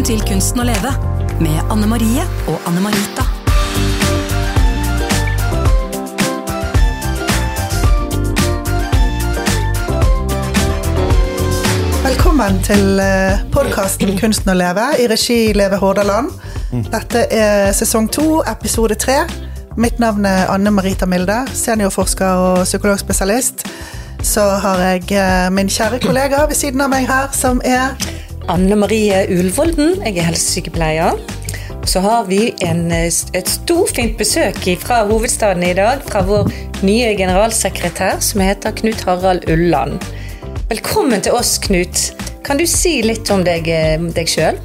Velkommen til Kunsten å leve med Anne Marie og Anne Marita. Velkommen til podkasten Kunsten å leve i regi Leve Hordaland. Dette er sesong to, episode tre. Mitt navn er Anne Marita Milde, seniorforsker og psykologspesialist. Så har jeg eh, min kjære kollega ved siden av meg her, som er Anne Marie Ulvolden, jeg er helsesykepleier. Så har vi en, eh, et storfint besøk fra hovedstaden i dag, fra vår nye generalsekretær, som heter Knut Harald Ulland. Velkommen til oss, Knut. Kan du si litt om deg, eh, deg sjøl?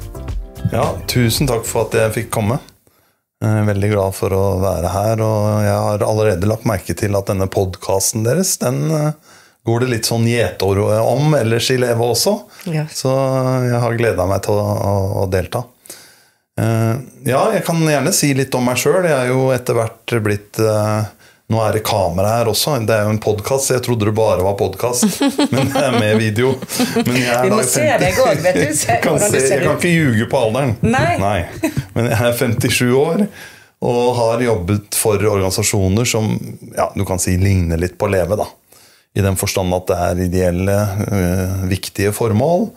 Ja, tusen takk for at jeg fikk komme. Jeg er veldig glad for å være her, og jeg har allerede lagt merke til at denne podkasten deres, den eh, går det litt sånn gjetord om ellers i Leve også. Ja. Så jeg har gleda meg til å, å, å delta. Uh, ja, jeg kan gjerne si litt om meg sjøl. Jeg er jo etter hvert blitt uh, Nå er det kamera her også. Det er jo en podkast. Jeg trodde det bare var podkast, men det er med video. Men jeg er Vi må se deg òg, vet du. Se kan hvordan du se, jeg kan ikke ljuge på alderen. Nei. Men jeg er 57 år og har jobbet for organisasjoner som ja, du kan si ligner litt på Leve. da. I den forstand at det er ideelle, øh, viktige formål.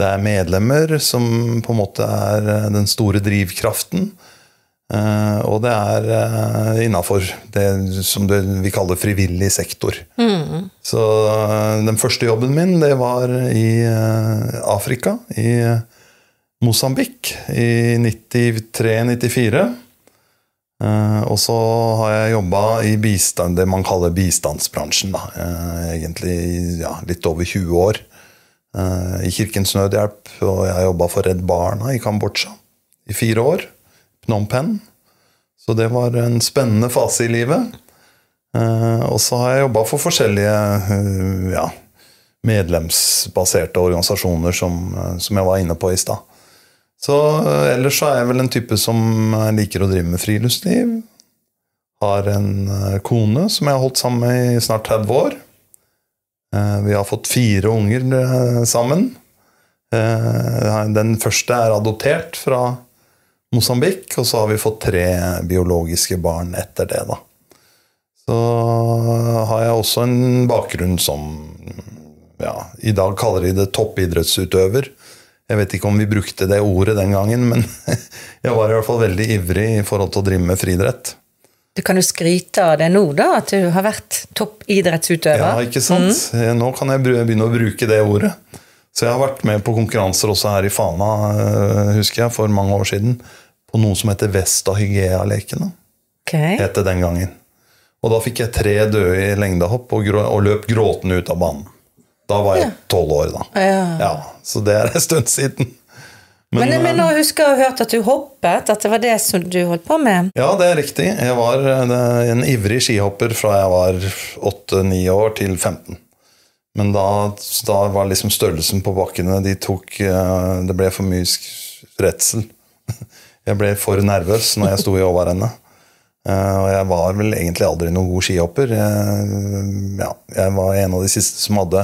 Det er medlemmer som på en måte er øh, den store drivkraften. Eh, og det er innafor det som det, vi kaller frivillig sektor. Så eh, den første jobben min, det var i eh, Afrika. I Mosambik i 93-94. Og så har jeg jobba i bistand, det man kaller bistandsbransjen. Da. Eh, egentlig ja, litt over 20 år. Eh, I Kirkens Nødhjelp, og jeg har jobba for Redd Barna i Kambodsja i fire år. Phnom Penh. Så det var en spennende fase i livet. Eh, og så har jeg jobba for forskjellige eh, ja, medlemsbaserte organisasjoner, som, eh, som jeg var inne på i stad. Så eh, ellers så er jeg vel en type som eh, liker å drive med friluftsliv. Har en eh, kone som jeg har holdt sammen med i snart 30 år. Vi har fått fire unger sammen. Den første er adoptert fra Mosambik, og så har vi fått tre biologiske barn etter det, da. Så har jeg også en bakgrunn som ja, I dag kaller de det toppidrettsutøver. Jeg vet ikke om vi brukte det ordet den gangen, men jeg var i hvert fall veldig ivrig i forhold til å drive med friidrett. Du kan jo skryte av det nå, da, at du har vært toppidrettsutøver. Ja, ikke sant? Mm. Nå kan jeg begynne å bruke det ordet. Så jeg har vært med på konkurranser også her i Fana, eh, husker jeg, for mange år siden. På noe som heter Vesta Hygea-lekene. Okay. Het det den gangen. Og da fikk jeg tre døde i lengdehopp og, og løp gråtende ut av banen. Da var jeg tolv år, da. Ja. Så det er en stund siden. Men, men, men nå husker jeg å ha hørt at du hoppet, at det var det som du holdt på med. Ja, det er riktig. Jeg var eh, en ivrig skihopper fra jeg var 8-9 år til 15. Men da, da var liksom størrelsen på bakkene de tok eh, Det ble for mye redsel. Jeg ble for nervøs når jeg sto i overrennet. Eh, Og jeg var vel egentlig aldri noen god skihopper. Jeg, ja, jeg var en av de siste som hadde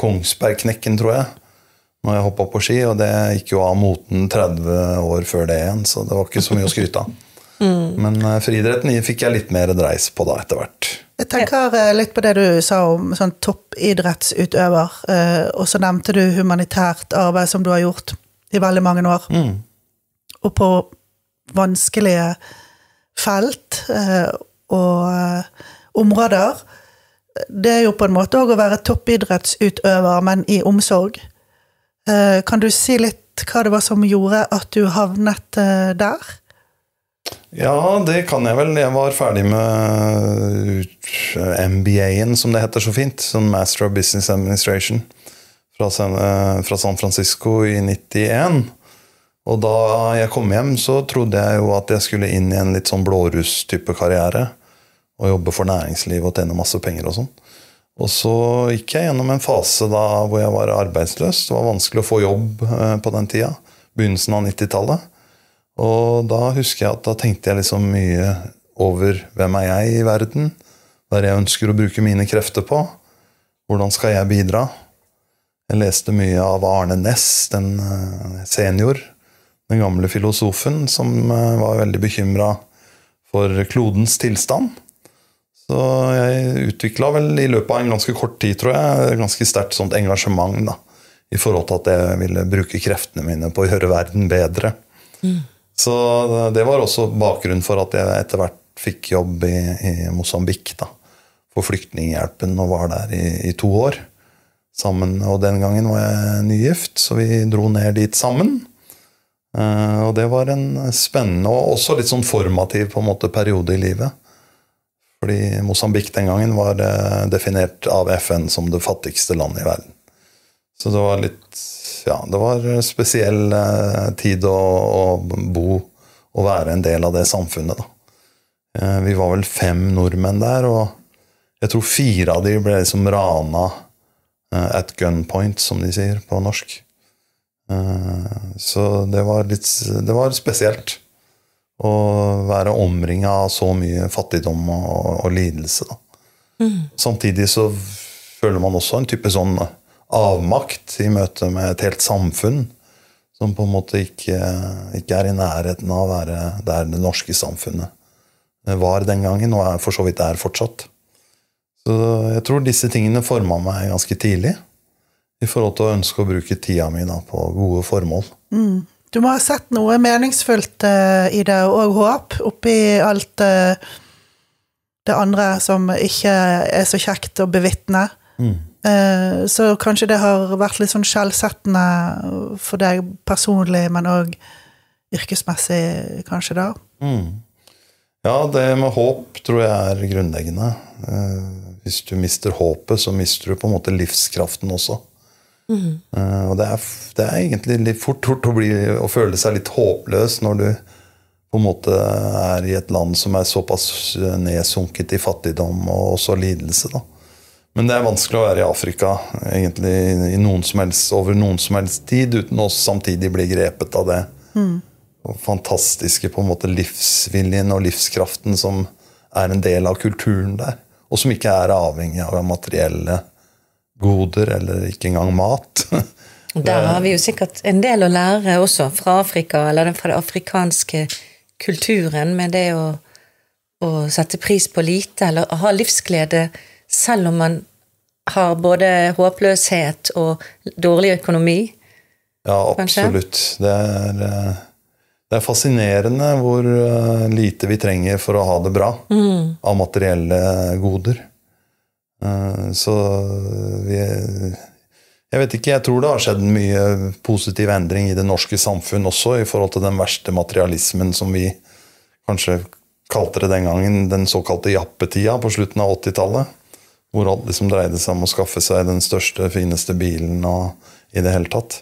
Kongsbergknekken, tror jeg, når jeg hoppa på ski. Og det gikk jo av moten 30 år før det igjen, så det var ikke så mye å skryte av. Men eh, friidretten fikk jeg litt mer dreis på da etter hvert. Jeg tenker eh, litt på det du sa om sånn toppidrettsutøver, eh, og så nevnte du humanitært arbeid som du har gjort i veldig mange år. Og på vanskelige felt eh, og områder. Det er jo på en måte òg å være toppidrettsutøver, men i omsorg. Eh, Kan du si litt hva det var som gjorde at du havnet eh, der? Ja, det kan jeg vel. Jeg var ferdig med ut- MBA-en, som det heter så fint. Sånn Master of Business Administration eh, fra San Francisco i 91. Og da jeg kom hjem, så trodde jeg jo at jeg skulle inn i en litt sånn blåruss-type karriere. Og jobbe for næringsliv og tjene masse penger og sånn. Og så gikk jeg gjennom en fase da hvor jeg var arbeidsløs. Det var vanskelig å få jobb eh, på den tida. Begynnelsen av 90-tallet. Og da husker jeg at da tenkte jeg liksom mye over hvem er jeg i verden? Hva er det jeg ønsker å bruke mine krefter på? Hvordan skal jeg bidra? Jeg leste mye av Arne Næss, den eh, senior. Den gamle filosofen som eh, var veldig bekymra for klodens tilstand. Så jeg utvikla vel i løpet av en ganske kort tid, tror jeg, ganske sterkt sånt engasjement da, i forhold til at jeg ville bruke kreftene mine på å gjøre verden bedre. Så det var også bakgrunnen for at jeg etter hvert fikk jobb i, i Mosambik da, for Flyktninghjelpen og var der i, i to år sammen. Og den gangen var jeg nygift, så vi dro ned dit sammen. Uh, og det var en spennende og også litt sånn formativ på en måte periode i livet. Fordi Mosambik den gangen var eh, definert av FN som det fattigste landet i verden. Så det var litt Ja, det var spesiell eh, tid å, å bo og være en del av det samfunnet, da. Eh, Vi var vel fem nordmenn der, og jeg tror fire av de ble liksom rana at gunpoint, som de sier på norsk. Så det var litt Det var spesielt å være omringa av så mye fattigdom og, og lidelse. Da. Samtidig så føler man også en type sånn avmakt i møte med et helt samfunn som på en måte ikke, ikke er i nærheten av å være der det norske samfunnet var den gangen, og er for så vidt er fortsatt. Så jeg tror disse tingene forma meg ganske tidlig i forhold til å ønske å bruke tida mi på gode formål. Du må ha sett noe meningsfullt uh, i det, og håp, oppi alt uh, det andre som ikke er så kjekt å bevitne. Eh, så kanskje det har vært litt sånn skjellsettende for deg personlig, men òg yrkesmessig, kanskje, da. Ja, det med håp tror jeg er grunnleggende. Hvis du mister håpet, så mister du på en måte livskraften også. Eh, Og det er, det er egentlig litt fort gjort å, bli, å føle seg litt håpløs når du på en måte er i et land som er såpass nedsunket i fattigdom og også lidelse. da. Men det er vanskelig å være i Afrika egentlig i noen som helst, over noen som helst tid uten å samtidig bli grepet av det. Og fantastiske på en måte livsviljen og livskraften som er en del av kulturen der. Og som ikke er avhengig av materielle goder eller ikke engang mat. Der har vi jo sikkert en del å lære også fra Afrika, eller fra den afrikanske kulturen, med det å, å sette pris på lite, eller å ha livsglede selv om man har både håpløshet og dårlig økonomi. Ja, absolutt. Det er, eh, det er fascinerende hvor eh, lite vi trenger for å ha det bra av materielle goder. Eh, Så vi Jeg vet ikke, jeg tror det har skjedd mye positiv endring i det norske samfunn også, i forhold til den verste materialismen som vi kanskje kalte det den gangen, den såkalte jappetida på slutten av 80-tallet. Hvor alt liksom dreide seg om å skaffe seg den største, fineste bilen og i det hele tatt.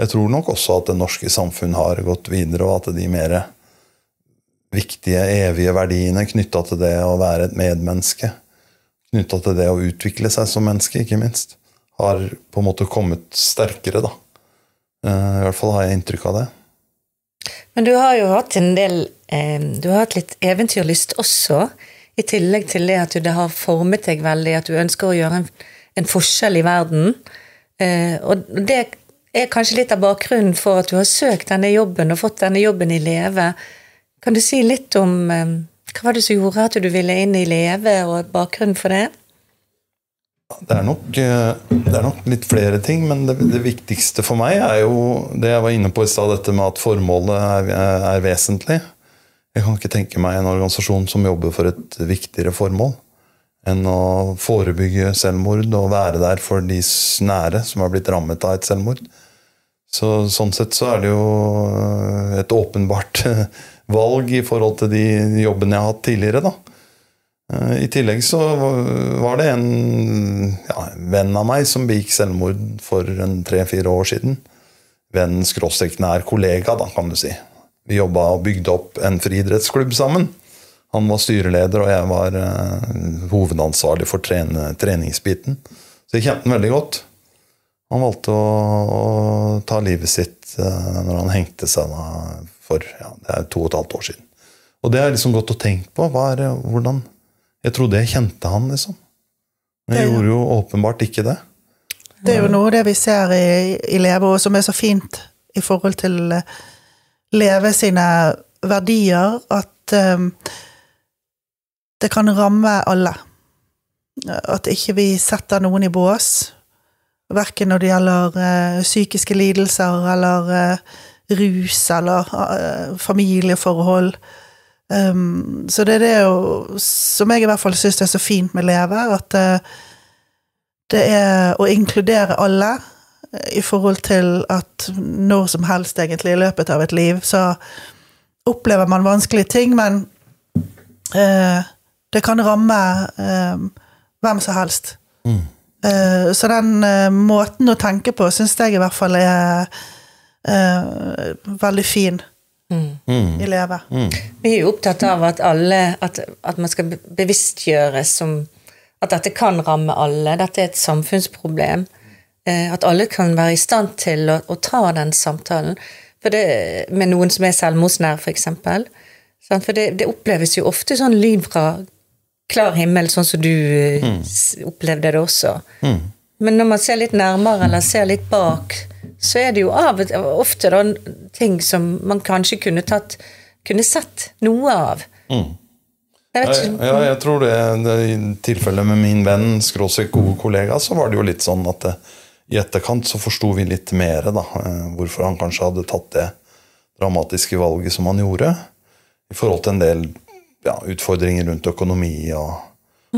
Jeg tror nok også at det norske samfunn har gått videre, og at de mer viktige, evige verdiene knytta til det å være et medmenneske, knytta til det å utvikle seg som menneske, ikke minst, har på en måte kommet sterkere, da. Eh, I hvert fall har jeg inntrykk av det. Men du har jo hatt en del eh, Du har hatt litt eventyrlyst også, i tillegg til det at det har formet deg veldig, at du ønsker å gjøre en, en forskjell i verden. Eh, og det er kanskje litt av bakgrunnen for at du har søkt denne jobben og fått denne jobben i Leve. Kan du si litt om hva var det som gjorde at du ville inn i Leve, og bakgrunnen for det? Det er, nok, eh, det er nok litt flere ting, men det, det viktigste for meg er jo det jeg var inne på i stad, dette med at formålet er, er vesentlig. Jeg kan ikke tenke meg en organisasjon som jobber for et viktigere formål enn å forebygge selvmord og være der for de nære som har blitt rammet av et selvmord. Så, sånn sett så er det jo eh, et åpenbart valg i forhold til de jobbene jeg har hatt tidligere. da. Eh, I tillegg så var det en ja, venn av meg som begikk selvmord for en tre-fire år siden. Venn skråstrek nær kollega, da, kan du si. Vi jobba og bygde opp en friidrettsklubb sammen. Han var styreleder, og jeg var uh, hovedansvarlig for trene, treningsbiten. Så jeg kjente han veldig godt. Han valgte å, å ta livet sitt uh, når han hengte seg da, for ja, det er to og et halvt år siden. Og det har jeg liksom gått og tenkt på. Hva er, hvordan Jeg trodde jeg kjente han, liksom. Men jeg Det- gjorde jo åpenbart ikke det. Det er jo noe av det vi ser i, i Leve, og som er så fint i forhold til eh, leve sine verdier, at um, det kan ramme alle. At ikke vi setter noen i bås, verken når det gjelder uh, psykiske lidelser eller eh, rus eller uh, familieforhold. Um, så det er det jo, som jeg i hvert fall syns er så fint med Leve, at uh, det er å inkludere alle eh, i forhold til at når som helst, egentlig, i løpet av et liv, så opplever man vanskelige ting, men uh, det kan ramme uh, hvem som helst. Eh, så den måten å tenke på syns jeg i hvert fall er eh, veldig fin i Leve. Vi er jo opptatt av at alle At, at man skal bevisstgjøres som at dette kan ramme alle. Dette er et samfunnsproblem. Eh, At alle kan være i stand til å, å ta den samtalen. For det, med noen som er selvmordsnær, for eksempel. For det, det oppleves jo ofte sånn lyn fra klar himmel, sånn som du mm. opplevde det også. Men når man ser litt nærmere, eller ser litt bak, så er det jo av og til ofte da ting som man kanskje kunne tatt Kunne sett noe av. Jeg vet ikke ja, jeg tror det, det I tilfellet med min venn, skråstrek gode kollega, så var det jo litt sånn at det, i etterkant så forsto vi litt mer da, eh, hvorfor han kanskje hadde tatt det dramatiske valget som han gjorde, i forhold til en del ja, utfordringer rundt økonomi og,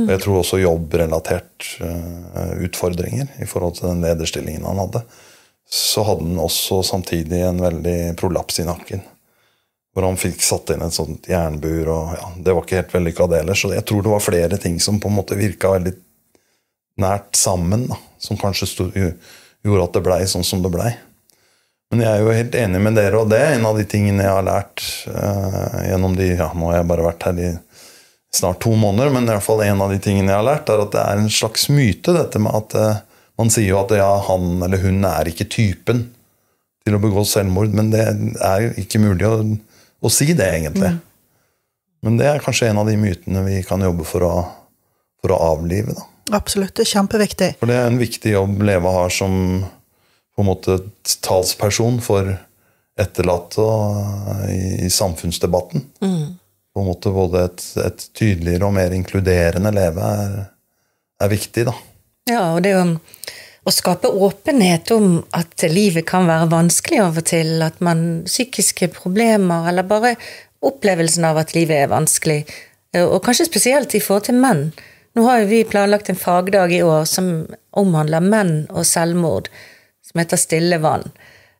og jeg tror også jobbrelatert eh, utfordringer i forhold til den lederstillingen han hadde. Så hadde han også samtidig en veldig prolaps i nakken. Hvor han fikk satt inn et sånt jernbur, og ja, det var ikke helt vellykka det heller. Så jeg tror det var flere ting som på en måte virka veldig nært sammen, da, som kanskje sto, gjorde at det blei sånn som det blei. Men jeg er jo helt enig med dere, og det er en av de tingene jeg har lært uh, gjennom de ja, Nå har jeg bare vært her i snart to måneder, men i hvert fall en av de tingene jeg har lært, er at det er en slags myte, dette med at eh, man sier jo at ja, han eller hun er ikke typen til å begå selvmord, men det er ikke mulig å, å si det, egentlig. Men det er kanskje en av de mytene vi kan jobbe for å, for å avlive. da. Absolutt. Det er kjempeviktig. For det er en viktig jobb Leva har som på en måte talsperson for etterlatte i, i samfunnsdebatten. På en måte Både et, et tydeligere og mer inkluderende leve er, er viktig, da. Ja, og det å, å skape åpenhet om at livet kan være vanskelig av og til, at man psykiske problemer, eller bare opplevelsen av at livet er vanskelig, eh, og kanskje spesielt i forhold til menn. Nå har jo vi planlagt en fagdag i år som omhandler menn og selvmord, som heter Stille vann,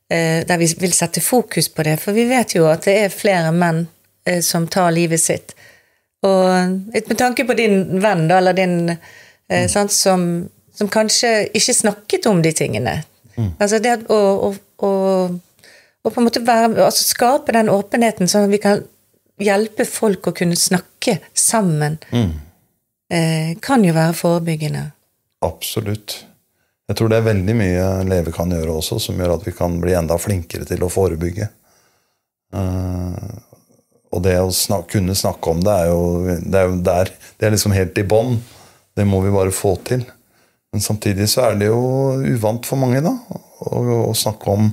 eh, der vi vil sette fokus på det, for vi vet jo at det er flere menn eh, som tar livet sitt. Og med tanke på din venn, da, eller din eh, sant, som, som kanskje ikke snakket om de tingene. Altså det å, å, å, å på en måte være, altså skape den åpenheten, sånn at vi kan hjelpe folk å kunne snakke sammen, eh, kan jo være forebyggende. Absolutt. Jeg tror det er veldig mye Leve kan gjøre også, som gjør at vi kan bli enda flinkere til å forebygge. Eh, og det å snak, kunne snakke om det er jo, det er jo der Det er liksom helt i bånn. Det må vi bare få til. Men samtidig så er det jo uvant for mange, da, å, å snakke om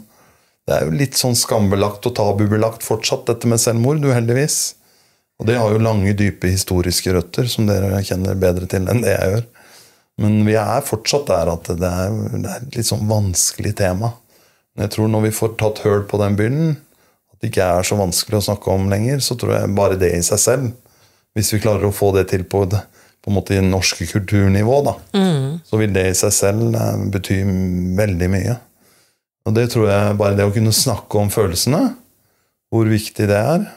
Det er jo litt sånn skambelagt og tabubelagt fortsatt, dette med selvmord, uheldigvis. Og det har jo lange, dype historiske røtter, som dere kjenner bedre til enn det jeg gjør. Men vi er fortsatt der at det er, det er et litt sånn vanskelig tema. Men jeg tror når vi får tatt høl på den byrden, at det ikke er så vanskelig å snakke om lenger, så tror jeg bare det i seg selv, hvis vi klarer å få det til på, på en måte i norske kulturnivå, da, så vil det i seg selv eh, bety veldig mye. Og det tror jeg bare det å kunne snakke om følelsene, hvor viktig det er.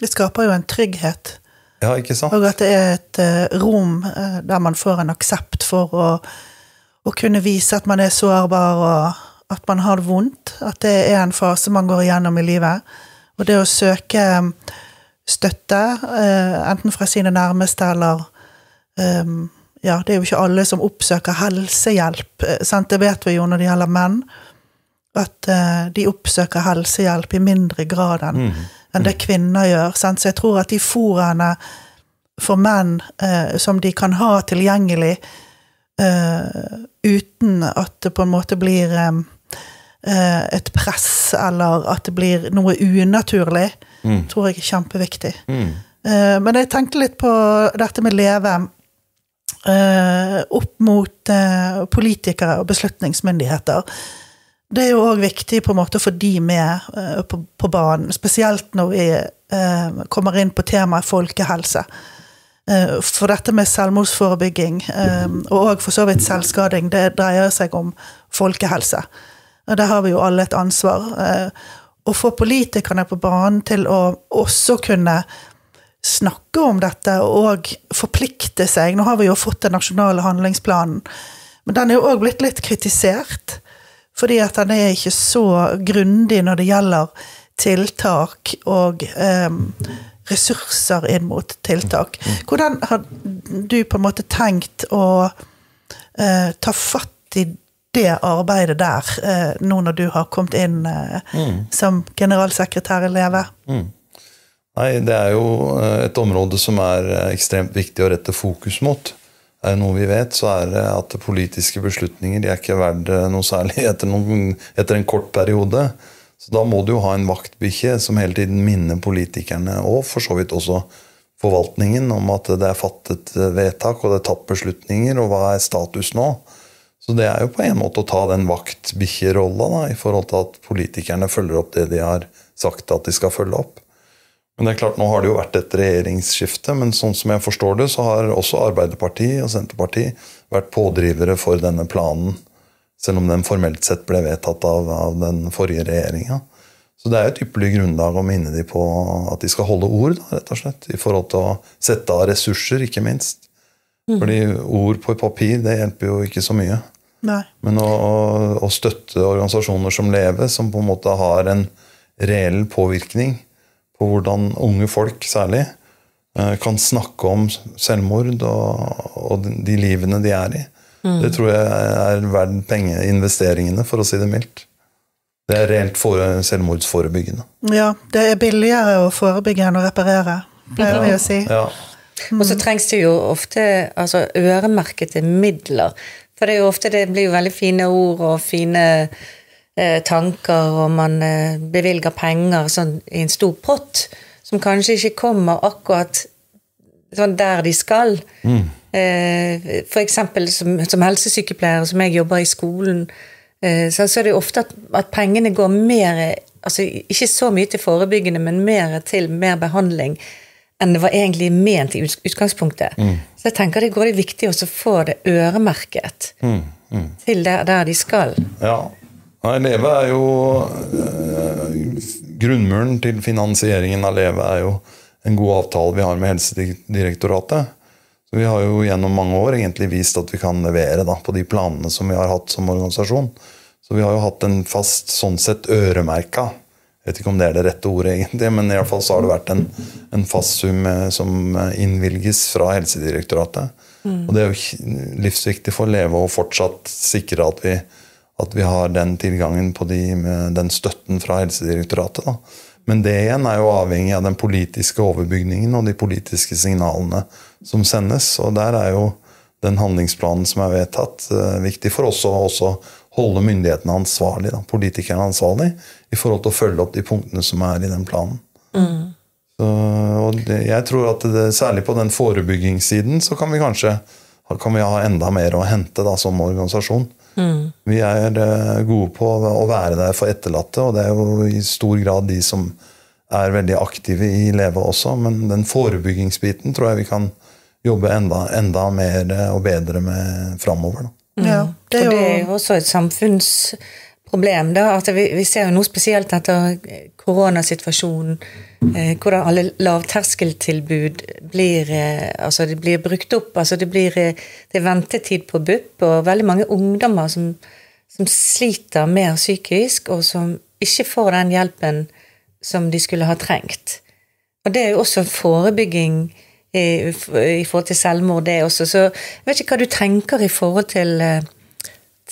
Det skaper jo en trygghet. Ja, ikke sant? Og at det er et eh, rom eh, der man får en aksept for å, å kunne vise at man er sårbar, og at man har det vondt. At det er en fase man går igjennom i livet. Og det å søke eh, støtte, eh, enten fra sine nærmeste eller eh, Ja, det er jo ikke alle som oppsøker helsehjelp, eh, sant? det vet vi jo når det gjelder menn. At eh, de oppsøker helsehjelp i mindre grad enn enn det kvinner gjør. Sant? Så jeg tror at de foraene for menn eh, som de kan ha tilgjengelig eh, uten at det på en måte blir eh, et press, eller at det blir noe unaturlig, tror jeg er kjempeviktig. Eh, men jeg tenkte litt på dette med leve eh, opp mot eh, politikere og beslutningsmyndigheter. Det er jo òg viktig på en måte å få de med eh, på, på banen, spesielt når vi eh, kommer inn på temaet folkehelse. Eh, For dette med selvmordsforebygging, eh, og òg for så vidt selvskading, det dreier seg om folkehelse. Og der har vi jo alle et ansvar. Eh, Å få politikerne på banen til å også kunne snakke om dette og forplikte seg. Nå har vi jo fått den nasjonale handlingsplanen, men den er jo òg blitt litt kritisert. Fordi at den er ikke så grundig når det gjelder tiltak og em, ressurser inn mot tiltak. Hvordan har du på en måte tenkt å eh, ta fatt i det arbeidet der, eh, nå når du har kommet inn eh, som generalsekretær i Leve? Nei, det er jo eh, et område som er ekstremt viktig å rette fokus mot. Er noe vi vet, så er det at politiske beslutninger de er ikke verdt noe særlig etter, noen, etter en kort periode. Så da må du jo ha en vaktbikkje som hele tiden minner politikerne, og for så vidt også forvaltningen, om at det er fattet vedtak og det er tatt beslutninger, og hva er status nå? Så det er jo på en måte å ta den vaktbikkjerolla i forhold til at politikerne følger opp det de har sagt at de skal følge opp. Men det er klart, nå har det jo vært et regjeringsskifte, men sånn som jeg forstår det, så har også Arbeiderpartiet og Senterpartiet vært pådrivere for denne planen, selv om den formelt sett ble vedtatt av, av den forrige regjeringa. Så det er jo et ypperlig grunnlag å minne dem på at de skal holde ord, da, rett og slett. I forhold til å sette av ressurser, ikke minst. Fordi ord på papir, det hjelper jo ikke så mye. Nei. Men å, å- å støtte organisasjoner som Leve, som på en måte har en reell påvirkning på hvordan unge folk særlig eh, kan snakke om selvmord og, og de livene de er i. Det tror jeg er verdt pengeinvesteringene, for å si det mildt. Det er reelt fore- selvmordsforebyggende. Ja, det er billigere å forebygge enn å reparere, pleier vi å si. Ja. Og så trengs det jo ofte altså, øremerkede midler. For det er jo ofte det blir jo veldig fine ord og fine eh, tanker, og man eh, bevilger penger sånn, i en stor pott, som kanskje ikke kommer akkurat sånn der de skal. Eh, for eksempel som, som helsesykepleier, som jeg jobber i skolen, eh, så, så er det jo ofte at, at pengene går mer altså Ikke så mye til forebyggende, men mer til mer behandling enn det var egentlig ment i utgangspunktet. utgangspunktet. Så jeg tenker det går det viktig å få det øremerket til der, der de skal. Ja. Nei, Leve er jo eh, Grunnmuren til finansieringen av Leve er jo en god avtale vi har med Helsedirektoratet. Så Vi har jo gjennom mange år egentlig vist at vi kan levere da, på de planene som vi har hatt som organisasjon. Så vi har jo hatt en fast, sånn sett øremerka Jeg vet ikke om det er det rette ordet, egentlig, men i alle fall så har det vært en, en fast sum eh, som eh, innvilges fra Helsedirektoratet. Og det er jo livsviktig for Leve å fortsatt sikre at vi, at vi har den tilgangen på de, med den støtten fra Helsedirektoratet. Da. Men det igjen er jo avhengig av den politiske overbygningen og de politiske signalene som sendes. Og der er jo den handlingsplanen som er vedtatt, eh, viktig for oss å også holde myndighetene ansvarlig, da, politikerne ansvarlig, i forhold til å følge opp de punktene som er i den planen. Så, og det, jeg tror at det, særlig på den forebyggingssiden så kan vi kanskje kan vi ha enda mer å hente da, som organisasjon. Vi er eh, gode på å være der for etterlatte, og det er jo i stor grad de som er veldig aktive i Leve også, men den forebyggingsbiten tror jeg vi kan jobbe enda, enda mer eh, og bedre med framover. Da. Ja, det er Og det er jo jo også et samfunnsproblem. Da, at vi, vi ser jo noe spesielt etter koronasituasjonen eh, hvordan alle lavterskeltilbud blir, eh, altså de blir brukt opp. altså Det blir eh, det er ventetid på BUP, og veldig mange ungdommer som, som sliter mer psykisk, og som ikke får den hjelpen som de skulle ha trengt. Og det er jo også forebygging i, i forhold til selvmord, det også. Så jeg vet ikke hva du tenker i forhold til, eh,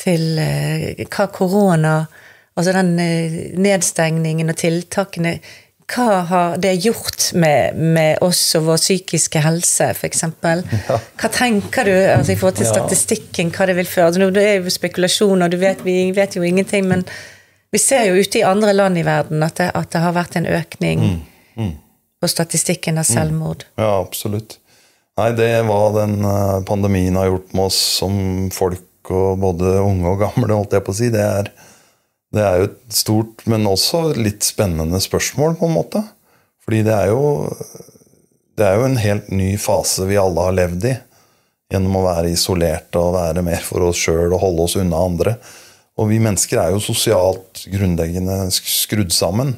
til eh, hva korona Altså den eh, nedstengningen og tiltakene Hva har det gjort med, med oss og vår psykiske helse, f.eks.? Hva tenker du altså, i forhold til statistikken, hva det vil føre altså, Det er jo spekulasjoner, du vet, vi vet jo ingenting, men Vi ser jo ute i andre land i verden at det, at det har vært en økning på statistikken av selvmord. Ja, absolutt. Nei, det er hva den eh, pandemien har gjort med oss som folk, og både unge og gamle, holdt jeg på å si, det er, det er jo et stort, men også litt spennende spørsmål, på en måte. Fordi det er jo det er jo en helt ny fase vi alle har levd i. Gjennom å være isolerte og være mer for oss sjøl og holde oss unna andre. Og vi mennesker er jo sosialt grunnleggende skrudd sammen.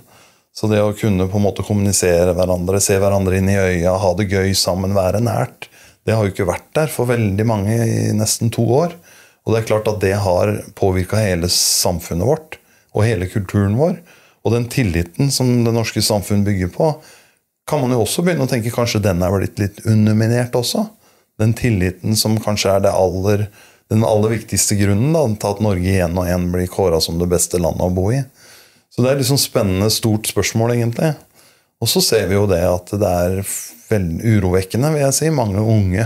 Så det å kunne på en måte kommunisere hverandre, se hverandre inn i øya, ha det gøy sammen, være nært, det har jo ikke vært der for veldig mange i nesten to år. Og det er klart at det har påvirka hele samfunnet vårt og hele kulturen vår. Og den tilliten som det norske samfunn bygger på, kan man jo også begynne å tenke kanskje den er blitt litt underminert også. Den tilliten som kanskje er aller, den aller viktigste grunnen da, til at Norge igjen og igjen blir kåra som det beste landet å bo i. Så det er liksom spennende, stort spørsmål, egentlig. Og så ser vi jo det at det er veldig urovekkende, vil jeg si, mange unge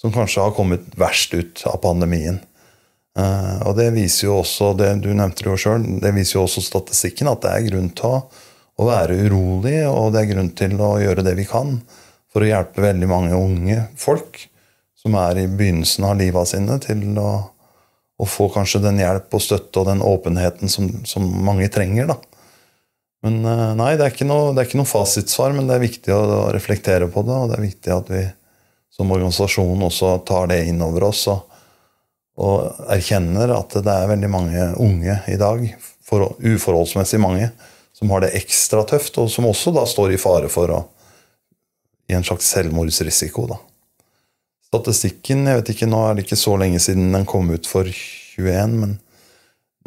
som kanskje har kommet verst ut av pandemien. Uh, og det viser jo også, det du nevnte jo selv, det viser jo også statistikken at det er grunn til å, være urolig, og det er grunn til å gjøre det vi kan for å hjelpe veldig mange unge folk som er i begynnelsen av livet sine, til å, å få kanskje den hjelp og støtte og den åpenheten som, som mange trenger. da. Men uh, nei, det er, ikke noe, det er ikke noe fasitsvar, men det er viktig å reflektere på det, og det er viktig at vi som organisasjon også tar det inn over oss. og og erkjenner at det er veldig mange unge i dag, for, uforholdsmessig mange, som har det ekstra tøft, og som også da står i fare for å i en slags selvmordsrisiko. da. Statistikken jeg vet ikke, Nå er det ikke så lenge siden den kom ut for 21, men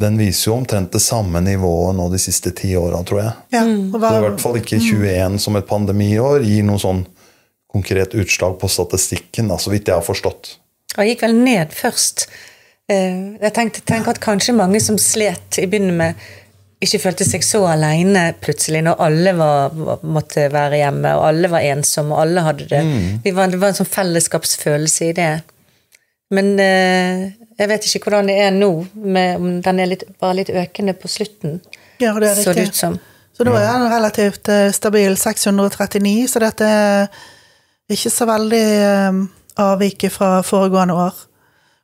den viser jo omtrent det samme nivået nå de siste ti åra, tror jeg. Ja, Mm. og Så i hvert fall ikke 21 som et pandemiår gir noe sånn konkret utslag på statistikken, da, så vidt jeg har forstått. Han gikk vel ned først. Eh, Jeg tenkte, tenker at kanskje mange som slet i begynnelsen med ikke følte seg så alene plutselig, når alle var, måtte være hjemme, og alle var ensomme, og alle hadde det. Vi var, det var en sånn fellesskapsfølelse i det. Men eh, jeg vet ikke hvordan det er nå, med, om den er litt, bare litt økende på slutten, ja, det er så det ut som. Så nå er den relativt eh, stabil 639, så dette er ikke så veldig eh, avvik fra foregående år.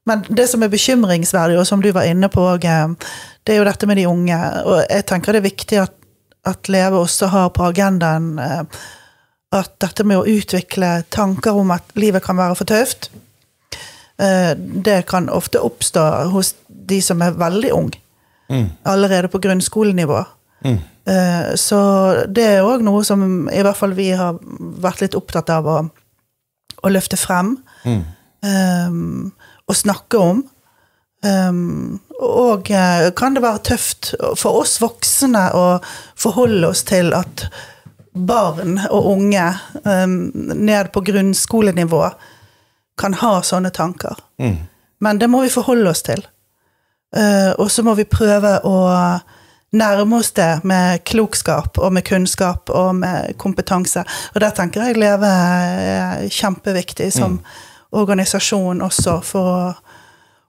Men det som er bekymringsverdig, og som du var inne på det er jo dette med de unge. Og jeg tenker det er viktig at, at Leve også har på agendaen eh, at dette med å utvikle tanker om at livet kan være for tøft, eh, det kan ofte oppstå hos de som er veldig unge. Allerede på grunnskolenivå. Mm. Så det er òg noe som i hvert fall vi har vært litt opptatt av å, å løfte frem. Um, og snakke om. Um, og eh, kan det være tøft for oss voksne å forholde oss til at barn og unge um, ned på grunnskolenivå kan ha sånne tanker. Men det må vi forholde oss til. Uh, og så må vi prøve å nærme oss det med klokskap og med kunnskap og med kompetanse. Og der tenker jeg Leve er kjempeviktig som organisasjon også for å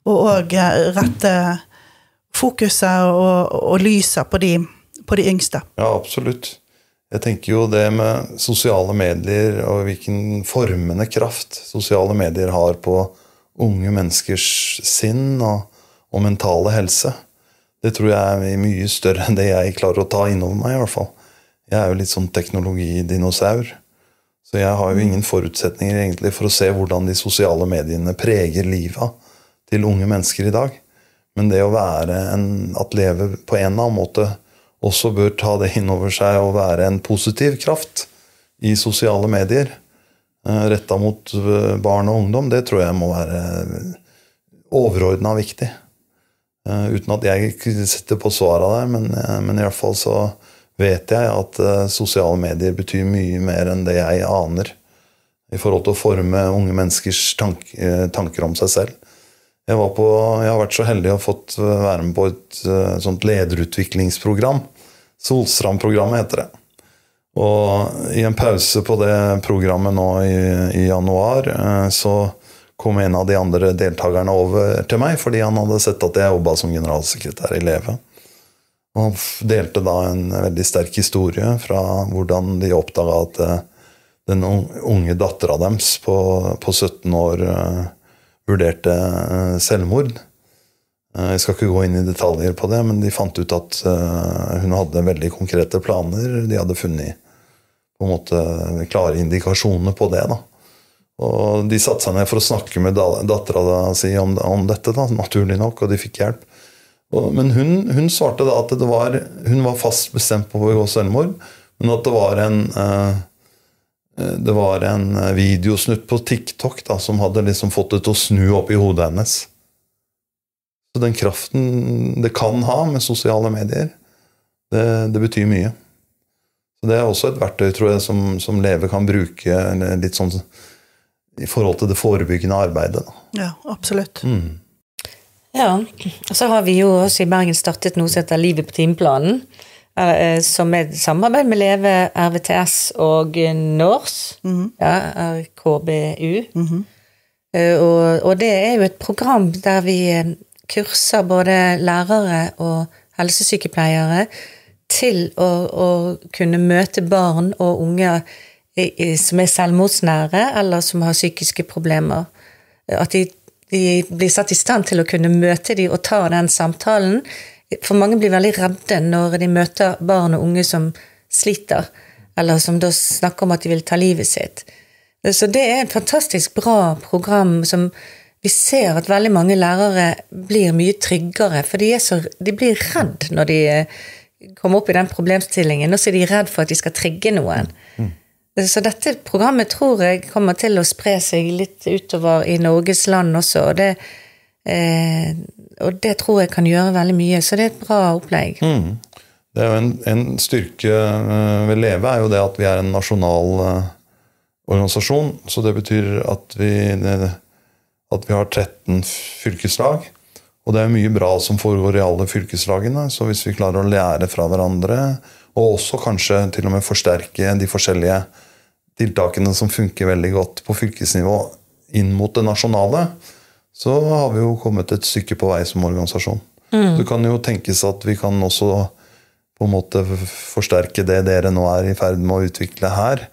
og rette fokuset og, og lyset på de, på de yngste. Ja, absolutt. Jeg tenker jo det med sosiale medier og hvilken formende kraft sosiale medier har på unge menneskers sinn og, og mentale helse. Det tror jeg er mye større enn det jeg klarer å ta innover meg, i hvert fall. Jeg er jo litt sånn teknologidinosaur. Så jeg har jo ingen forutsetninger egentlig for å se hvordan de sosiale mediene preger livet til unge mennesker i dag. Men det å være en At leve på en eller annen måte også bør ta det inn over seg og være en positiv kraft i sosiale medier retta mot eh, barn og ungdom, det tror jeg må være overordna viktig. Eh, Uten at jeg sitter på svarene der, men, eh, men i hvert fall så vet jeg at eh, sosiale medier betyr mye mer enn det jeg aner i forhold til å forme unge menneskers tank, tanker om seg selv. Jeg, på, jeg har vært så heldig å ha fått være med på et sånt lederutviklingsprogram. Solstrand-programmet heter det. Og i en pause på det programmet nå i, i januar, så kom en av de andre deltakerne over til meg fordi han hadde sett at jeg jobba som generalsekretær i Leve. Og han delte da en veldig sterk historie fra hvordan de oppdaga at eh, den unge dattera deres på, på 17 år eh, vurderte eh, selvmord. Jeg skal ikke gå inn i detaljer på det, men de fant ut at hun hadde veldig konkrete planer. De hadde funnet på en måte klare indikasjoner på det. da. Og de satte seg ned for å snakke med da- dattera si om, om dette, da, naturlig nok, og de fikk hjelp. Og, men hun, hun svarte da at det var, hun var fast bestemt på å begå selvmord, men at det var en eh, det var en videosnutt på TikTok da, som hadde liksom fått det til å snu opp i hodet hennes. Så den kraften det kan ha med sosiale medier, det, det betyr mye. Så Det er også et verktøy tror jeg, som, som Leve kan bruke litt sånn i forhold til det forebyggende arbeidet. Da. Ja, absolutt. Ja, og så har vi jo også i Bergen startet noe som heter Livet på timeplanen. eh, Som er et samarbeid med Leve, RVTS og NORS. Ja, RKBU. Eh, og, og det er jo et program der vi eh, kurser både lærere og helsesykepleiere til å, å kunne møte barn og unge som er selvmordsnære, eller som har psykiske problemer. At de, de blir satt i stand til å kunne møte dem og ta den samtalen. For mange blir veldig redde når de møter barn og unge som sliter, eller som da snakker om at de vil ta livet sitt. Så det er et fantastisk bra program som vi ser at veldig mange lærere blir mye tryggere, for de, så, de blir redd når de eh, kommer opp i den problemstillingen, og så er de redd for at de skal trigge noen. Så dette programmet tror jeg kommer til å spre seg litt utover i Norges land også, og det, eh, og det tror jeg kan gjøre veldig mye, så det er et bra opplegg. Det er jo en, en styrke eh, ved Leve er jo det at vi er en nasjonal eh, organisasjon. Så det betyr at vi, at vi har 13 fylkeslag. Og det er mye bra som foregår i alle fylkeslagene. Så hvis vi klarer å lære fra hverandre, og også kanskje til og med forsterke de forskjellige tiltakene som funker veldig godt på fylkesnivå inn mot det nasjonale, så har vi jo kommet et stykke på vei som organisasjon. Det kan jo tenkes at vi kan også på en måte forsterke det dere nå er i ferd med å utvikle her,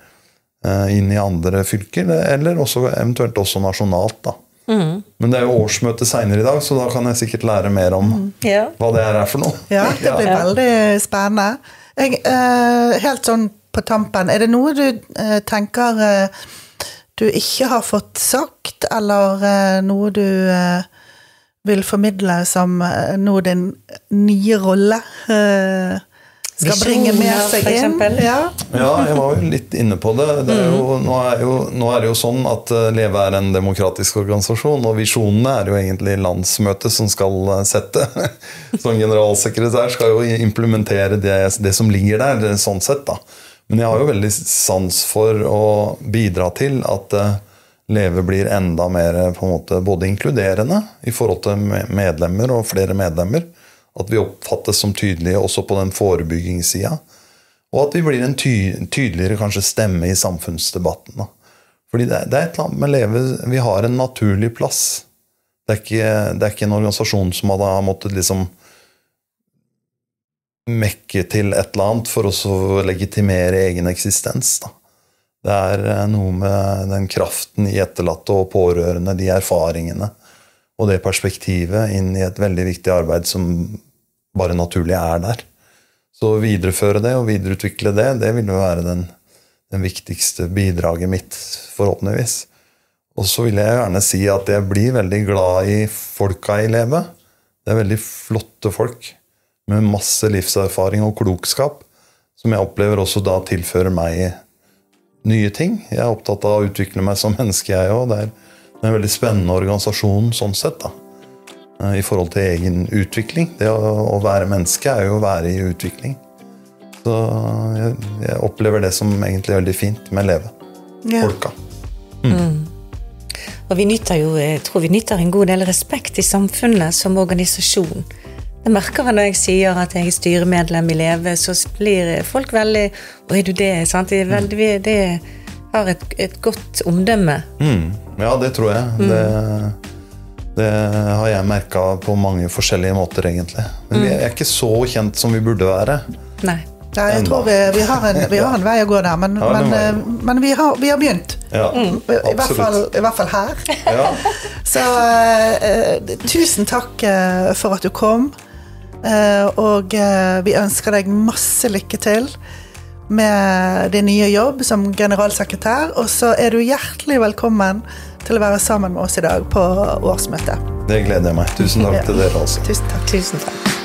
eh, inn i andre fylker, eller også, eventuelt også nasjonalt. da. Men det er jo årsmøte seinere i dag, så da kan jeg sikkert lære mer om Ja. hva det her er for noe. Ja, det blir veldig spennende. Jeg, eh, helt sånn på tampen, er det noe du eh, tenker eh, du ikke har fått sagt, eller noe du vil formidle som nå din nye rolle skal Visjoner, bringe med seg inn? Ja. Ja, jeg var jo litt inne på det. det er jo, nå, er jo, nå er det jo sånn at eh, Leve er en demokratisk organisasjon, og visjonene er jo egentlig landsmøtet som skal eh, sette. Som generalsekretær skal jo implementere det, det som ligger der, sånn sett. da. Men jeg har jo veldig sans for å bidra til at eh, Leve blir enda mer på en måte både inkluderende i forhold til medlemmer og flere medlemmer. At vi oppfattes som tydelige også på den forebyggingssida. Og at vi blir en ty tydeligere kanskje stemme i samfunnsdebatten. Da. Fordi det, det er et eller annet med Leve Vi har en naturlig plass. Det er ikke, det er ikke en organisasjon som hadde måttet liksom mekke til et eller annet for å legitimere egen eksistens. Da. Det er eh, noe med den kraften i etterlatte og pårørende, de erfaringene og det perspektivet inn i et veldig viktig arbeid som bare naturlig er der. Så å videreføre det og videreutvikle det, det vil jo være den, den viktigste bidraget mitt, forhåpentligvis. Og så vil jeg gjerne si at jeg blir veldig glad i folka i Leve. Det er veldig flotte folk med masse livserfaring og klokskap, som jeg opplever også da tilfører meg nye ting. Jeg er opptatt av å utvikle meg som menneske, jeg òg. Det er er en veldig spennende organisasjon sånn sett, da. Eh, I forhold til egen utvikling. Det å, være menneske er jo å være i utvikling. Så jeg, jeg opplever det som egentlig veldig fint med Leve. Ja. Folka. Og vi nyter jo, jeg tror vi nyter en god del respekt i samfunnet som organisasjon. Jeg merker det når jeg sier at jeg er styremedlem i Leve, så blir folk veldig Å, er du det? Sant? Det, er veldig, det har et, et godt omdømme. Mm. Ja, det tror jeg. Det, Det har jeg merka på mange forskjellige måter, egentlig. Men vi er ikke så kjent som vi burde være. Nei. Nei, jeg tror vi, vi, har en, vi har en vei å gå der, men, Ja, men, eh, men vi, har, vi har begynt. Ja, I, i, hvert fall. I hvert fall her. Ja. Så uh, tusen takk for at du kom. uh, og vi ønsker deg masse lykke til med din nye jobb som generalsekretær. Og så er du hjertelig velkommen til å være sammen med oss i dag på årsmøtet. Det gleder jeg meg. Tusen takk til dere, altså. Tusen takk. Tusen takk.